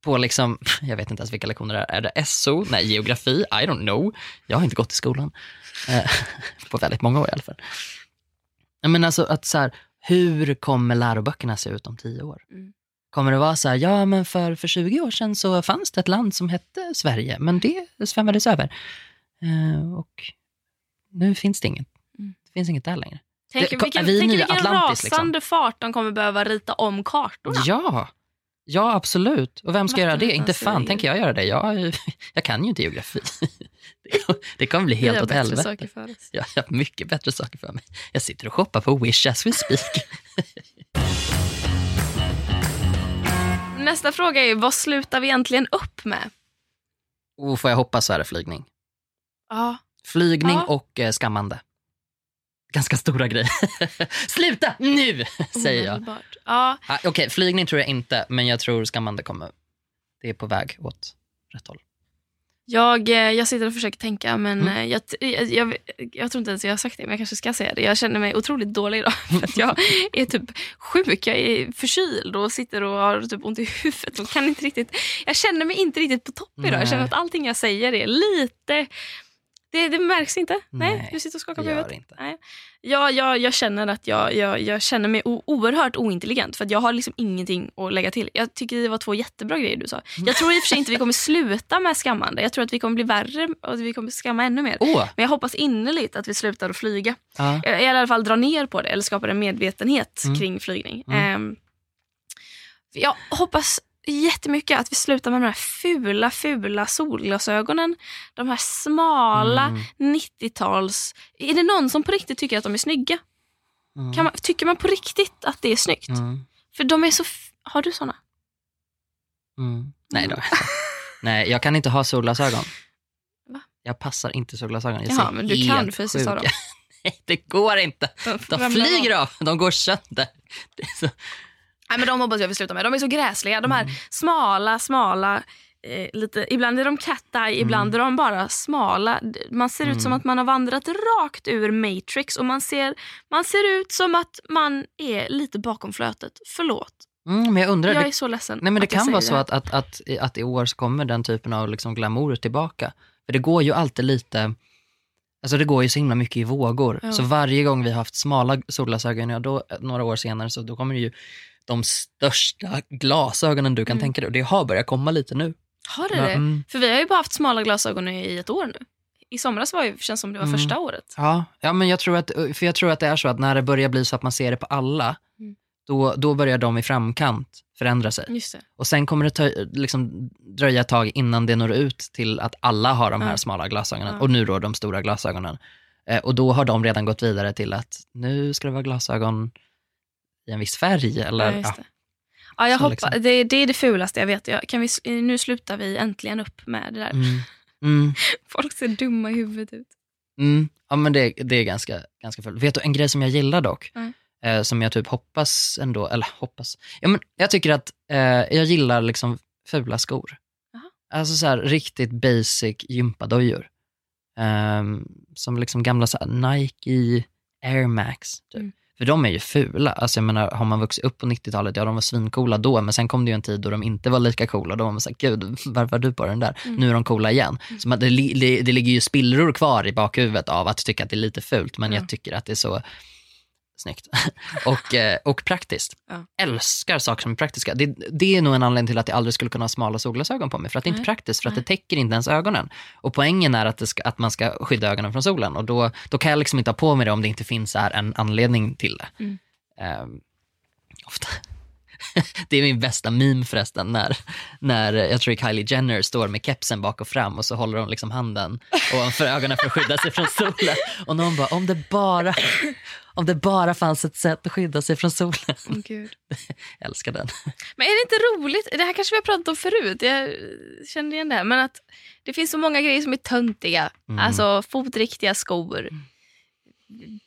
på liksom, [laughs] jag vet inte ens vilka lektioner det är. Är det SO? Nej, geografi? I don't know. Jag har inte gått i skolan. Eh, [laughs] på väldigt många år i alla fall. Men alltså att så här, hur kommer läroböckerna se ut om tio år? Mm. Kommer det vara så här, ja men för, för 20 år sedan så fanns det ett land som hette Sverige, men det svämmades över. Eh, och nu finns det inget. Mm. Det finns inget där längre. Tänk, Det- vilken, vi tänk vilken liksom? rasande fart de kommer behöva rita om kartorna. Ja, ja absolut. Och vem ska göra det? Inte fan tänker jag göra det. Jag, [laughs] jag kan ju inte geografi. [laughs] Det, kommer bli helt åt helvete. saker för oss. Jag har mycket bättre saker för mig. Jag sitter och shoppar på Wish as we speak. [laughs] Nästa fråga är, vad slutar vi egentligen upp med? Och får jag hoppas så är det flygning. Ja. Flygning Ja. och eh, skammande. Ganska stora grejer. [laughs] Sluta nu, säger jag. Omedelbart. Ja, Ah, Okej, flygning tror jag inte, men jag tror skammande kommer. Det är på väg åt rätt håll. jag, eh, jag sitter och försöker tänka men Mm. eh, jag, jag, jag, jag tror inte ens jag har sagt det men jag kanske ska säga det. Jag känner mig otroligt dålig idag [laughs] för att jag är typ sjuk. Jag är förkyld och sitter och har typ ont i huvudet. Och kan inte riktigt, jag känner mig inte riktigt på topp idag. Jag Nej. känner att allting jag säger är lite... Det, det märks inte. Nej, Nej, du sitter och skakar på huvudet. det inte. Nej. Jag, jag, jag känner att jag, jag, jag känner mig o- oerhört ointelligent för att jag har liksom ingenting att lägga till. Jag tycker det var två jättebra grejer du sa. Jag tror i och för sig inte vi kommer sluta med skammande. Jag tror att vi kommer bli värre och att vi kommer skamma ännu mer. Åh, Men jag hoppas innerligt att vi slutar att flyga. ja. Eller i alla fall dra ner på det eller skapar en medvetenhet Mm. kring flygning. Mm. Ehm, jag hoppas jättemycket att vi slutar med de här fula, fula solglasögonen. De här smala Mm. 90-tals... Är det någon som på riktigt tycker att de är snygga? Mm. Kan man, tycker man på riktigt att det är snyggt? Mm. För de är så... Har du såna? Mm. Nej då. Nej, jag kan inte ha solglasögon. Va? Jag passar inte solglasögon. Jag Jaha, ser men du helt kan fysiskt ha dem. [laughs] Nej, det går inte. De flyger av. av. De går sönder. Nej, men de hoppas jag vi slutar med. De är så gräsliga. De här Mm. smala, smala... Eh, lite, ibland är de cat-eye, ibland är de bara smala. Man ser ut som Mm. att man har vandrat rakt ur Matrix och man ser, man ser ut som att man är lite bakom flötet. Förlåt, Mm, men jag undrar, jag det, är så ledsen nej, men det kan vara så att, att, att, att i år så kommer den typen av liksom glamour tillbaka. För det går ju alltid lite, alltså det går ju så himla mycket i vågor. Ja. Så varje gång vi har haft smala solglasögon, ja, då, några år senare, så då kommer det ju de största glasögonen du kan Mm. tänka dig. Och det har börjat komma lite nu. Har det Ja, det? mm. För vi har ju bara haft smala glasögon i ett år nu. I somras var ju, känns som det var Mm. första året. Ja, ja men jag tror, att, för jag tror att det är så att när det börjar bli så att man ser det på alla, Mm. då, då börjar de i framkant förändra sig. Och sen kommer det ta, liksom, dröja ett tag innan det når ut till att alla har de här Ja. smala glasögonen Ja. och nu då de stora glasögonen. Eh, och då har de redan gått vidare till att nu ska det vara glasögon i en viss färg. Eller, Ja, ja. Ja, jag hoppas, liksom. det, det är det fulaste jag vet. Jag, kan vi, nu slutar vi äntligen upp med det där. Mm. Mm. [laughs] Folk ser dumma i huvudet ut. Mm. Ja men det, det är ganska, ganska fullt. Vet du en grej som jag gillar dock? Eh, som jag typ hoppas ändå, eller hoppas. Ja, men jag tycker att eh, jag gillar liksom fula skor. Jaha. Alltså så här riktigt basic gympadojor. Ehm, som liksom gamla så här, Nike Air Max. Typ. Mm. För de är ju fula. Alltså jag menar, har man vuxit upp på 90-talet, ja de var svincoola då, men sen kom det ju en tid då de inte var lika coola. Då var man såhär, gud varför har du på den där? Mm. Nu är de coola igen. Så att det, det, det ligger ju spillror kvar i bakhuvudet av att tycka att det är lite fult, men Ja. jag tycker att det är så snyggt. [laughs] och, eh, och praktiskt. Ja. Älskar saker som är praktiska. Det, det är nog en anledning till att jag aldrig skulle kunna ha smala solglasögon på mig, för att det är inte praktiskt, för att det täcker inte ens ögonen. Och poängen är att, ska, att man ska skydda ögonen från solen och då, då kan jag liksom inte ha på mig det om det inte finns här en anledning till det. Mm. Ehm, ofta. [laughs] det är min bästa meme förresten, när, när jag tror Kylie Jenner står med kepsen bak och fram och så håller hon liksom handen ovanför ögonen för att skydda sig från solen. Och någon bara, om det bara, om det bara fanns ett sätt att skydda sig från solen. Åh, Gud. [laughs] Jag älskar den. Men är det inte roligt? Det här kanske vi har pratat om förut. Jag kände igen det här. Men att det finns så många grejer som är töntiga. Mm. Alltså fotriktiga skor.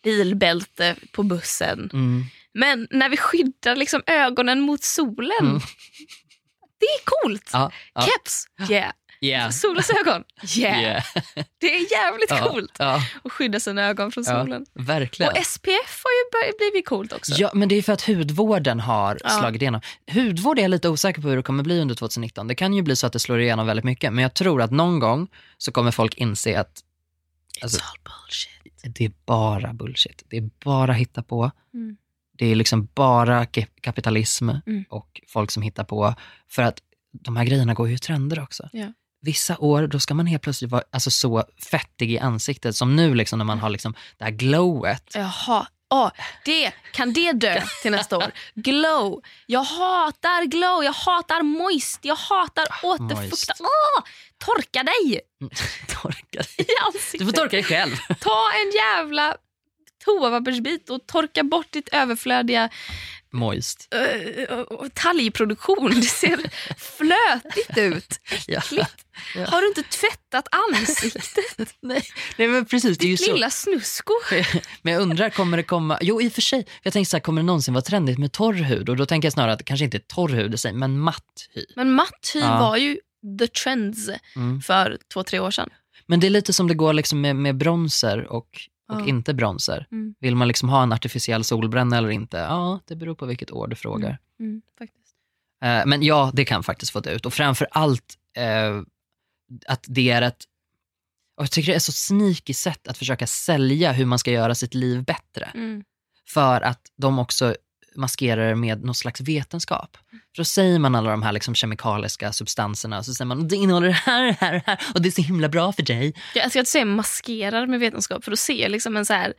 Bilbälte på bussen. Mm. Men när vi skyddar liksom ögonen mot solen. Mm. Det är coolt. Ja, ja. Keps, yeah. Yeah. Solglasögon, yeah. Yeah. Det är jävligt Ja, coolt ja, att skydda sina ögon från ja, solen. verkligen. Och SPF har ju blivit coolt också. Ja, men det är för att hudvården har Ja. slagit igenom. Hudvård är jag lite osäker på hur det kommer bli under 2019. Det kan ju bli så att det slår igenom väldigt mycket, men jag tror att någon gång så kommer folk inse att alltså, It's all bullshit. det är bara bullshit. Det är bara hitta på. Mm. Det är liksom bara kapitalism Mm. och folk som hittar på. För att de här grejerna går ju i trender också. Ja. Vissa år, då ska man helt plötsligt vara alltså, så fettig i ansiktet som nu liksom, när man har liksom, det här glowet. Jaha. Åh, det, kan det dö till nästa år? Glow. Jag hatar glow, jag hatar moist, jag hatar återfukta. moist. Åh, torka dig [laughs] Torka i dig. Du får torka dig själv. Ta en jävla toapappersbit och torka bort ditt överflödiga Moist. uh, talgproduktion. Det ser [laughs] flötigt ut. Ja. Ja. Har du inte tvättat ansiktet? [laughs] Nej, nej men precis, det är ju så. Lilla snusko. [laughs] Men jag undrar, kommer det komma, jo i och för sig, jag tänkte så här, kommer det någonsin vara trendigt med torr hud? Och då tänker jag snarare att det kanske inte är torr hud i sig, men matt hy. Men matt hy Ja. var ju the trends Mm. för två, tre år sedan. Men det är lite som det går liksom med, med bronzer och, och Ja. inte bronzer. Mm. Vill man liksom ha en artificiell solbränna eller inte? Ja, det beror på vilket år du frågar. Mm, faktiskt. Eh, men ja, det kan faktiskt få dö ut. Och framför allt eh, att det är ett, och jag tycker det är så sneaky sätt att försöka sälja hur man ska göra sitt liv bättre. Mm. För att de också maskerar det med någon slags vetenskap. För då säger man alla de här liksom kemikaliska substanserna och så säger man det innehåller det här, det här, det här och det är så himla bra för dig. Jag ska inte säga maskerar med vetenskap för då ser jag liksom en så här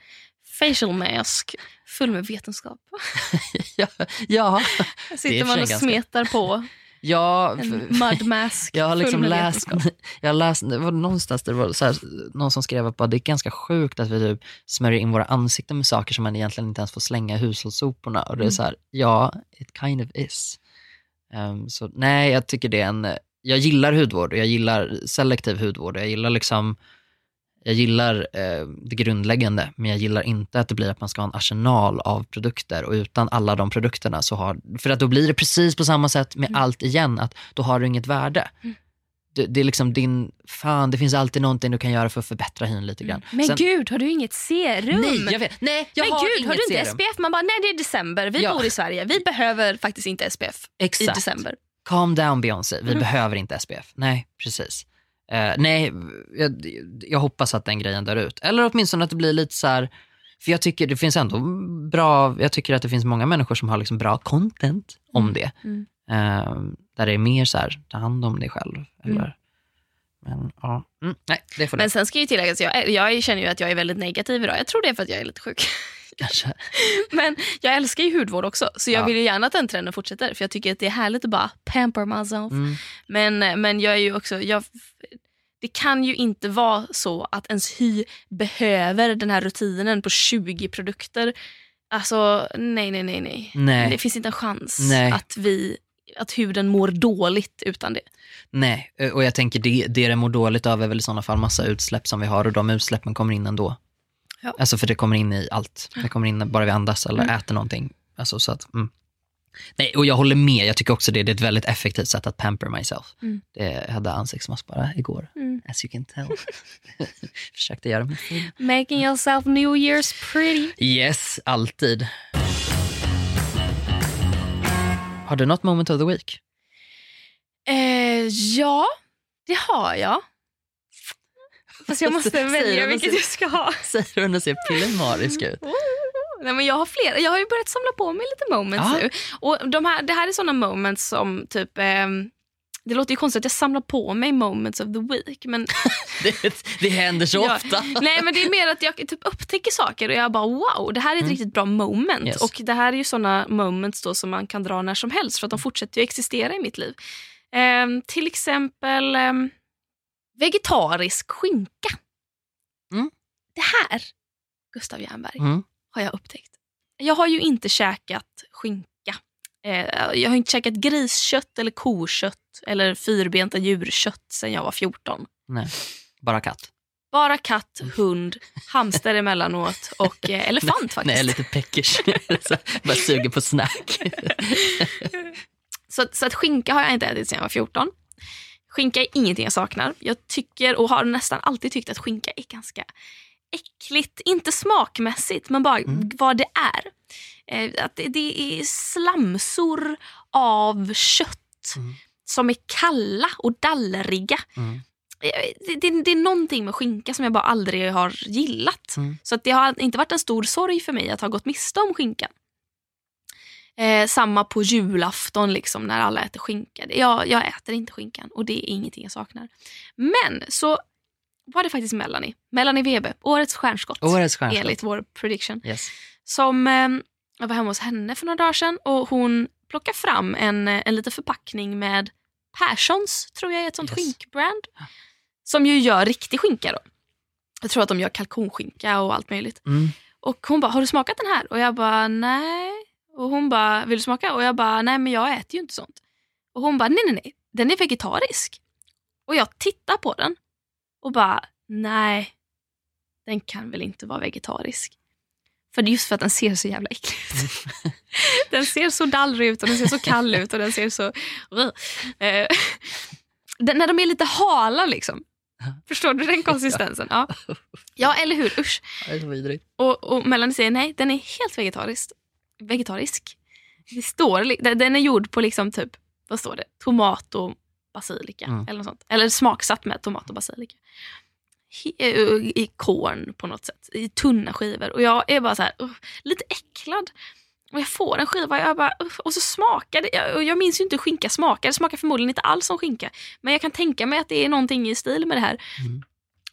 facial mask full med vetenskap. [laughs] ja, ja, sitter man och ganska- smetar på ja en för- mud [laughs] mask Jag har liksom läst, jag har läst, det var någonstans det var så här, någon som skrev att bara, det är ganska sjukt att vi typ smörjer in våra ansikten med saker som man egentligen inte ens får slänga i hushållssoporna. Och det är Mm. så här, ja, it kind of is. Ehm, så nej, jag tycker det är en, jag gillar hudvård och jag gillar selektiv hudvård. Jag gillar liksom, jag gillar eh, det grundläggande, men jag gillar inte att det blir att man ska ha en arsenal av produkter och utan alla de produkterna så har, för att då blir det precis på samma sätt med Mm. allt igen, att då har du inget värde. Det, det är liksom din, fan det finns alltid någonting du kan göra för att förbättra hyn lite grann. Men Sen- gud, har du inget serum? Nej, jag vet. Nej, jag men har gud, har du inte serum. SPF? Man bara, nej det är december, vi Ja. bor i Sverige, vi behöver faktiskt inte SPF i Exakt. december. Calm down Beyoncé, vi Mm. behöver inte SPF. Nej, precis. Eh, nej, jag, jag hoppas att den grejen dör ut. Eller åtminstone att det blir lite så här, för jag tycker det finns ändå bra, jag tycker att det finns många människor som har liksom bra content om det. Mm. Eh, där det är mer så här, ta hand om dig själv. Eller, Men ja, mm, nej det får det Men sen ska ju tilläggas, jag, jag känner ju att jag är väldigt negativ idag. Jag tror det är för att jag är lite sjuk. kanske. [laughs] Men jag älskar ju hudvård också, så jag Ja. vill ju gärna att den trenden fortsätter. För jag tycker att det är härligt att bara pamper myself. Mm. Men, men jag är ju också, jag, det kan ju inte vara så att ens hy behöver den här rutinen på 20 produkter. Alltså nej, nej, nej, nej. Nej. Det finns inte en chans Nej. att, vi, att huden mår dåligt utan det. Nej, eh, och jag tänker det, det det mår dåligt av är väl i sådana fall massa utsläpp som vi har och de utsläppen kommer in ändå. Ja. Alltså för det kommer in i allt. Det kommer in bara vi andas eller Mm. äter någonting. Alltså så att, mm. Nej, och jag håller med. Jag tycker också det, det är ett väldigt effektivt sätt att pamper myself. Mm. Det jag hade ansiktsmask bara igår, Mm. as you can tell. [laughs] Försökte göra mig. Making yourself New Year's pretty. Yes, alltid. Har du något moment of the week? Eh, ja, det har jag. Fast jag måste [laughs] välja du vilket jag ska ha. [laughs] Säger du och ser pillemarisk ut? [laughs] Nej, men jag har flera. Jag har ju börjat samla på mig lite moments Ja. nu. Och de här, det här är såna moments som typ... ehm, det låter ju konstigt att jag samlar på mig moments of the week. Men, [laughs] Det, det händer så [laughs] Ja. ofta. nej, men det är mer att jag typ upptäcker saker och jag bara wow, det här är ett riktigt bra moment. Mm. Yes. Och det här är ju såna moments då som man kan dra när som helst för att de fortsätter ju existera i mitt liv. Ehm, till exempel ehm, vegetarisk skinka. Mm. Det här, Gustav Jernberg, Mm. har jag upptäckt. Jag har ju inte käkat skinka. Eh, jag har inte käkat griskött eller kokött eller fyrbenta djurkött sedan jag var 14. Nej, bara katt. Bara katt, hund, hamster emellanåt och eh, elefant faktiskt. Nej, lite peckers. [laughs] Bara suger på snack. [laughs] Så, så att skinka har jag inte ätit sedan jag var 14. Skinka är ingenting jag saknar. Jag tycker och har nästan alltid tyckt att skinka är ganska äckligt, inte smakmässigt men bara Mm. vad det är. Eh, att det, är slamsor av kött Mm. som är kalla och dallriga. Mm. Eh, Det, det, det är någonting med skinka som jag bara aldrig har gillat. Mm. Så att det har inte varit en stor sorg för mig att ha gått miste om skinkan. Eh, samma på julafton liksom, när alla äter skinka. Jag, jag äter inte skinkan och det är ingenting jag saknar. Men så var det faktiskt Melanie, Melanie Webe, årets stjärnskott. Årets stjärnskott. Enligt vår prediction. Yes. Som, eh, jag var hemma hos henne för några dagar sedan och hon plockade fram en, eh, en liten förpackning med Perssons, tror jag är ett sånt Yes. skinkbrand. Som ju gör riktig skinka då. Jag tror att de gör kalkonskinka och allt möjligt. Mm. Och hon bara, har du smakat den här? Och jag bara, nej. Och hon bara, vill du smaka? Och jag bara, nej men jag äter ju inte sånt. Och hon bara, nej nej nej, den är vegetarisk. Och jag tittar på den och bara, nej, den kan väl inte vara vegetarisk. För just för att den ser så jävla äcklig ut. [laughs] den ser så dallrig ut och den ser så kall ut och den ser så... Eh, den, när de är lite hala liksom. Förstår du den konsistensen? Ja, ja eller hur? Usch. Det är så vidrigt. Och, och Melanie säger nej, den är helt vegetarisk. Vegetarisk. Det står, den är gjord på liksom typ, vad står det? Tomat och basilika. Mm. Eller, något sånt. eller smaksatt med tomat och basilika. Eh, I korn på något sätt. I tunna skivor. Och jag är bara så här, uh, lite äcklad. Och jag får en skiva och, jag bara, uh, och så smakar det. Jag, och jag minns ju inte hur skinka smakar. Det smakar förmodligen inte alls som skinka. Men jag kan tänka mig att det är någonting i stil med det här. Mm.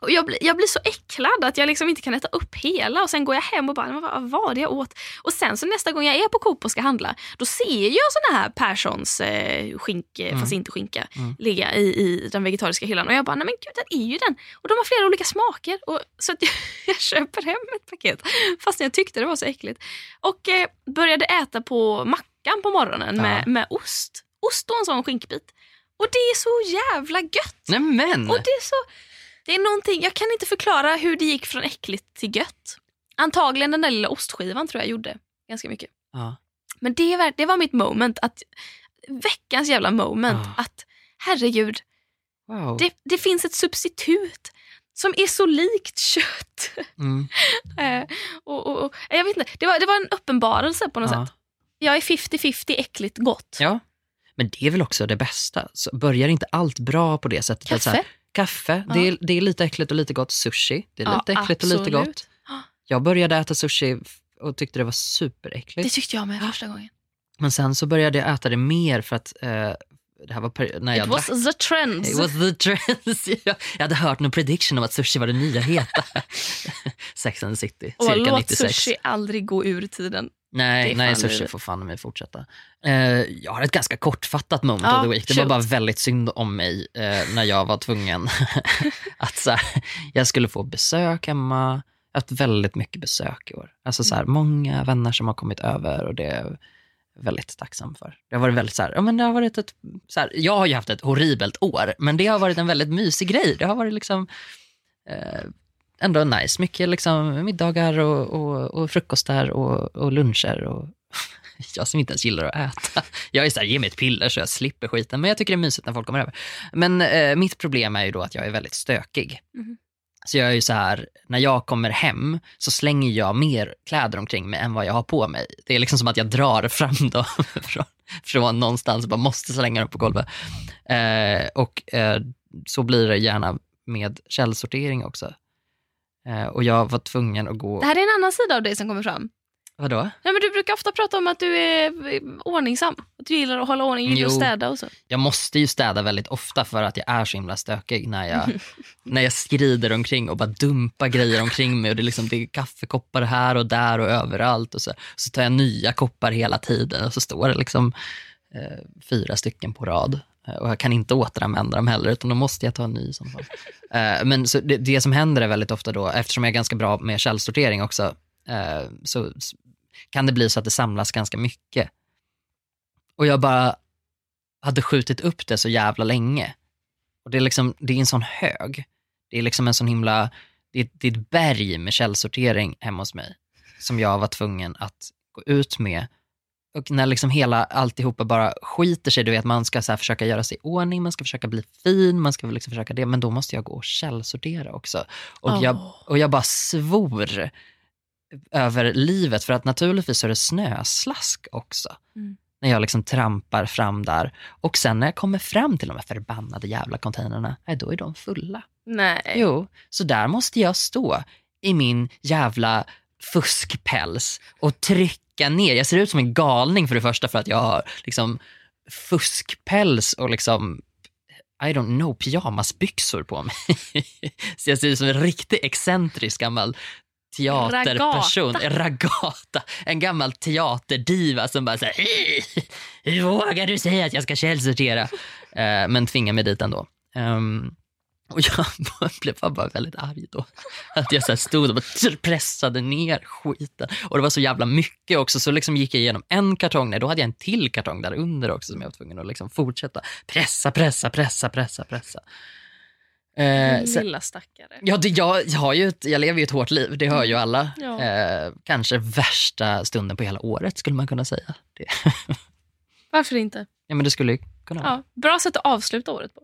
Och jag, blir, jag blir så äcklad att jag liksom inte kan äta upp hela och sen går jag hem och bara, "Men vad var det jag åt? Och sen så nästa gång jag är på Coop och ska handla, då ser jag såna här Perssons eh, skink, eh, Mm. fast inte skinka, Mm. ligga i, i den vegetariska hyllan. Och jag bara, nej men gud, den är ju den. Och de har flera olika smaker. Och, så att jag, [laughs] jag köper hem ett paket, fast jag tyckte det var så äckligt. Och eh, började äta på mackan på morgonen Ja. med, med ost. Ost och en sån skinkbit. Och det är så jävla gött. Nej men! Och det är så... Det är någonting, jag kan inte förklara hur det gick från äckligt till gött. Antagligen den där lilla ostskivan tror jag gjorde ganska mycket. Ja. Men det, ver- det var mitt moment, att veckans jävla moment. Ja. Att herregud, Wow. det, det finns ett substitut som är så likt kött. Mm. [laughs] Eh, och, och, och, jag vet inte, det var, det var en uppenbarelse på något Ja. sätt. Jag är 50-50 äckligt gott. ja. Men det är väl också det bästa. Så börjar inte allt bra på det sättet? så här, Kaffe? Ja. det, är, det är lite äckligt och lite gott. Sushi, det är Ja, lite äckligt och lite absolut. gott. Jag började äta sushi och tyckte det var superäckligt. Det tyckte jag med första gången. Men sen så började jag äta det mer för att eh, det här var när jag It was drack. the trends. It was the trends. [laughs] jag jag hade hört någon prediction om att sushi var det nya heta. [laughs] Sex and the City, och cirka låt 96. sushi aldrig gå ur tiden. Nej, nej sushi livet. får fan mig fortsätta. Eh, jag har ett ganska kortfattat moment Ja, of the week. Det var shoot. bara väldigt synd om mig eh, när jag var tvungen [laughs] att så här, jag skulle få besök hemma. Jag har haft väldigt mycket besök i år. Alltså så här, Mm. många vänner som har kommit över och det är jag väldigt tacksam för. Det har varit väldigt så här, ja men det har varit ett, så här, jag har ju haft ett horribelt år, men det har varit en väldigt mysig grej. Det har varit liksom eh, ändå nice. Mycket liksom middagar och, och, och frukostar och, och luncher. Och [laughs] jag som inte ens gillar att äta. Jag är så här, ge mig ett piller så jag slipper skiten. Men jag tycker det är mysigt när folk kommer över. Men eh, mitt problem är ju då att jag är väldigt stökig. Mhm. Så jag är ju så här, när jag kommer hem så slänger jag mer kläder omkring mig än vad jag har på mig. Det är liksom som att jag drar fram dem [laughs] från, från någonstans och bara måste slänga dem på golvet. Eh, och eh, så blir det gärna med källsortering också. Eh, och jag var tvungen att gå... Det här är en annan sida av dig som kommer fram. Vadå? Nej, men du brukar ofta prata om att du är eh, ordningsam. Att du gillar att hålla ordning, gillar att Jo. städa och så. Jag måste ju städa väldigt ofta för att jag är så himla stökig när jag, [laughs] när jag skrider omkring och bara dumpar grejer omkring mig. Och det, är liksom, det är kaffekoppar här och där och överallt. Och så, så tar jag nya koppar hela tiden och så står det liksom eh, fyra stycken på rad. Eh, och jag kan inte återanvända dem heller, utan då måste jag ta en ny. Sån fall. Eh, men så det, det som händer är väldigt ofta då, eftersom jag är ganska bra med källsortering också, eh, så kan det bli så att det samlas ganska mycket. Och jag bara hade skjutit upp det så jävla länge. Och det är liksom, det är en sån hög. Det är liksom en sån himla, det är, det är ett berg med källsortering hemma hos mig. Som jag var tvungen att gå ut med och när liksom hela alltihopa bara skiter sig, du vet man ska så försöka göra sig i ordning, man ska försöka bli fin, man ska liksom försöka det, men då måste jag gå och källsortera också. Och, Åh. jag, och jag bara svor över livet, för att naturligtvis är det snöslask också. Mm. När jag liksom trampar fram där. Och sen när jag kommer fram till de här förbannade jävla containrarna, då är de fulla. Nej. Jo, så där måste jag stå i min jävla fuskpäls och trycka ner. Jag ser ut som en galning för det första för att jag har liksom fuskpäls och liksom I don't know, pyjamasbyxor på mig. [laughs] så jag ser ut som en riktigt excentrisk gammal teaterperson. Ragata. Ragata. En gammal teaterdiva som bara säger hur vågar du säga att jag ska källsortera? Eh, men tvingar mig dit ändå. Ehm, och jag blev bara, väldigt arg då. Att jag så stod och bara pressade ner skiten. Och det var så jävla mycket också, så liksom gick jag igenom en kartong, nej, då hade jag en till kartong där under också som jag var tvungen att liksom fortsätta pressa, pressa, pressa, pressa, pressa. Eh, sen, Lilla stackare. ja, det, jag, jag, har ju ett, jag lever ju ett hårt liv, det hör ju alla. Ja. Eh, kanske värsta stunden på hela året skulle man kunna säga. Det, Varför inte? ja, men det skulle kunna vara. Ja, bra sätt att avsluta året på.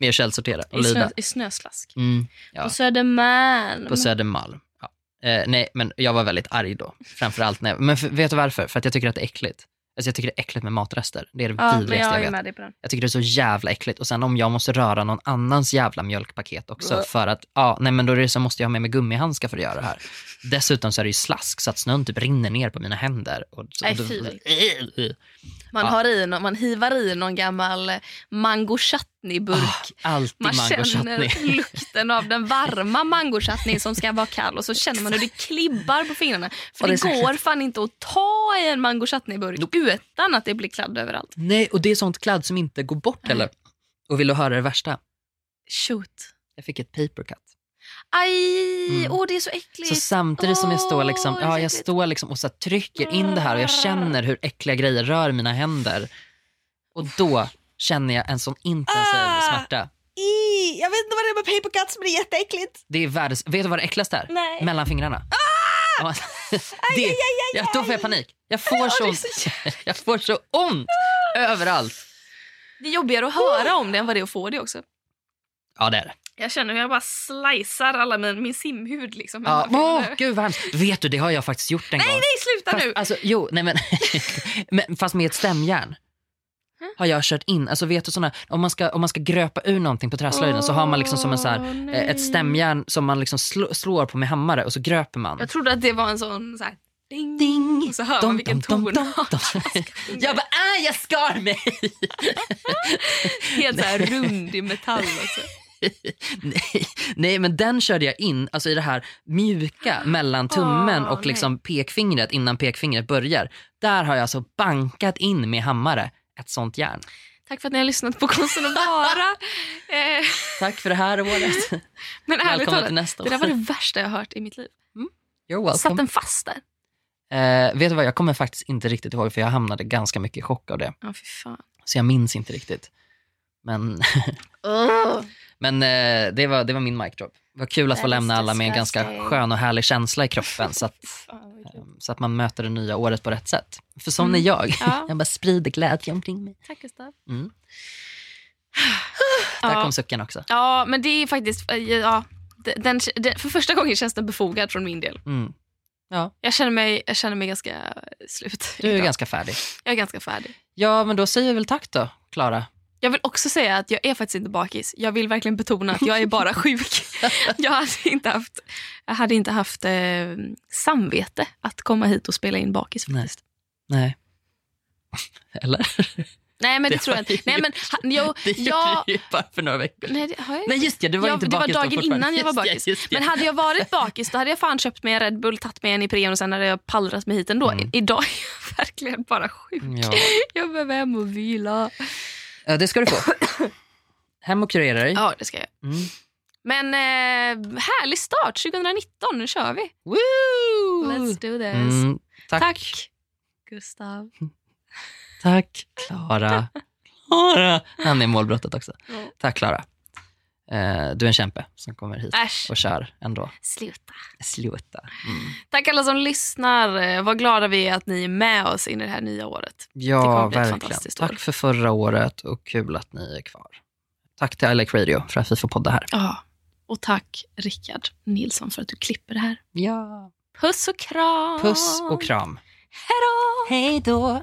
[laughs] Att källsortera och I, snö, lida. i snöslask. Mm, ja. På Södermalm. På Södermalm. Ja. Eh, nej, men jag var väldigt arg då. Framförallt när, men för, vet du varför? För att jag tycker att det är äckligt. Alltså jag tycker det är äckligt med matrester. Det är det ja, vidrigaste jag jag vet. Jag tycker det är så jävla äckligt. Och sen om jag måste röra någon annans jävla mjölkpaket också för att, ja, nej men då är det så måste jag ha med mig gummihandskar för att göra det här. Dessutom så är det ju slask så att snön typ rinner ner på mina händer. Och, Nej, då-. Man, Ja. har i, man hivar i någon gammal mango chutney-burk. Alltid Man mango känner [laughs] lukten av den varma mango chutney som ska vara kall och så känner man hur det klibbar på fingrarna. För Och det det, går fan inte att ta i en mango chutney-burk utan att det blir kladd överallt. Nej, och det är sånt kladd som inte går bort heller. Och vill du höra det värsta? Shoot. Jag fick ett paper cut. Aj, åh Mm. det är så äckligt. Så samtidigt som jag står, liksom, Åh, ja, jag står liksom och så trycker in det här och jag känner hur äckliga grejer rör mina händer. Och då känner jag en sån intensiv Ah. smärta. I, jag vet inte vad det är med paper cuts men det är jätteäckligt. Det är världens, vet du vad det äckligaste är? Nej. Mellan fingrarna. Ja, det, ja, då får jag panik. Jag får, [laughs] så ont. [laughs] jag får så ont överallt. Det är jobbigare att höra om det än vad det är att få det också. Ja, det är det. Jag känner hur jag bara slicear alla min, min simhud. Liksom, Ja, åh, gud vad hemskt. Vet du, det har jag faktiskt gjort en gång. nej, nej, sluta Fast, nu! alltså, jo, nej men, [laughs] men fast med ett stämjärn [laughs] har jag kört in, alltså vet du såna, om man ska, om man ska gröpa ur någonting på träslöjden så har man liksom som en så här, eh, ett stämjärn som man liksom slå, slår på med hammare och så gröper man. Jag trodde att det var en sån så här, ding, Ding! och så hör Dom, man vilken dom, ton. dom, dom, [laughs] jag bara, äh, jag skar mig! Helt så här rund i metall. Alltså. [laughs] nej, nej, men den körde jag in alltså i det här mjuka mellan tummen Åh, och liksom pekfingret innan pekfingret börjar. Där har jag alltså bankat in med hammare ett sånt järn. Tack för att ni har lyssnat på Konsten att vara. [laughs] Eh, Tack för det här året. [laughs] men ärligt talat, nästa det där år. var det värsta jag har hört i mitt liv. You're welcome. Satt den fast där? Eh, vet du vad, jag kommer faktiskt inte riktigt ihåg för jag hamnade ganska mycket i chock av det. Ja, fy fan. Så jag minns inte riktigt. Men, [laughs] men eh, det, var, det var min mic drop. Det var kul att få lämna alla med en ganska skön och härlig känsla i kroppen så att, vad eh, kul. så att man möter det nya året på rätt sätt. För som Mm. är jag, Ja. [laughs] jag bara sprider glädje omkring mig. Tack Gustav. Mm. [sighs] Där Ja. kom sucken också. Ja, men det är faktiskt... eh, Ja, den, den, för första gången känns den befogad från min del. Mm. Ja, Jag känner mig, jag känner mig ganska slut. du är idag. ganska färdig. Jag är ganska färdig. Ja, men då säger vi väl tack då, Klara. Jag vill också säga att jag är faktiskt inte bakis. Jag vill verkligen betona att jag är bara [laughs] sjuk. jag hade inte haft, jag hade inte haft eh, samvete att komma hit och spela in bakis. Nej. Faktiskt. Nej. [laughs] Eller? Nej, men det, Det tror jag inte. Nej, men, ha, jo, Det gjorde jag, du ju bara för några veckor nej, det jag Nej just det, du var Ja, inte det var bakis dagen innan jag var Just det, bakis. just det. Men hade jag varit [laughs] bakis då hade jag fan köpt mig en Red Bull, tagit mig en Ipren och sen hade jag pallrat mig hit ändå. Mm. Idag är jag verkligen bara sjuk. Ja. Jag behöver hem och vila. Ja, det ska du få. [coughs] Hem och kurera dig. Ja, det ska jag. Mm. Men eh, härlig start 2019, nu kör vi. Woo! Let's do this. Mm, tack. Tack Gustav. Tack, Klara. [laughs] Klara. Han är målbrottet också. Ja. Tack, Klara. Eh, du är en kämpe som kommer hit Äsch. och kör ändå. Sluta. Sluta. Mm. Tack alla som lyssnar. Eh, Vad glada vi är att ni är med oss in i det här nya året. Ja, verkligen. Tack för förra året och kul att ni är kvar. Tack till I Radio för att vi får podda här. Ja. Och tack Rickard Nilsson för att du klipper det här. Ja. Puss och kram. Puss och kram. Hej då. Hej då.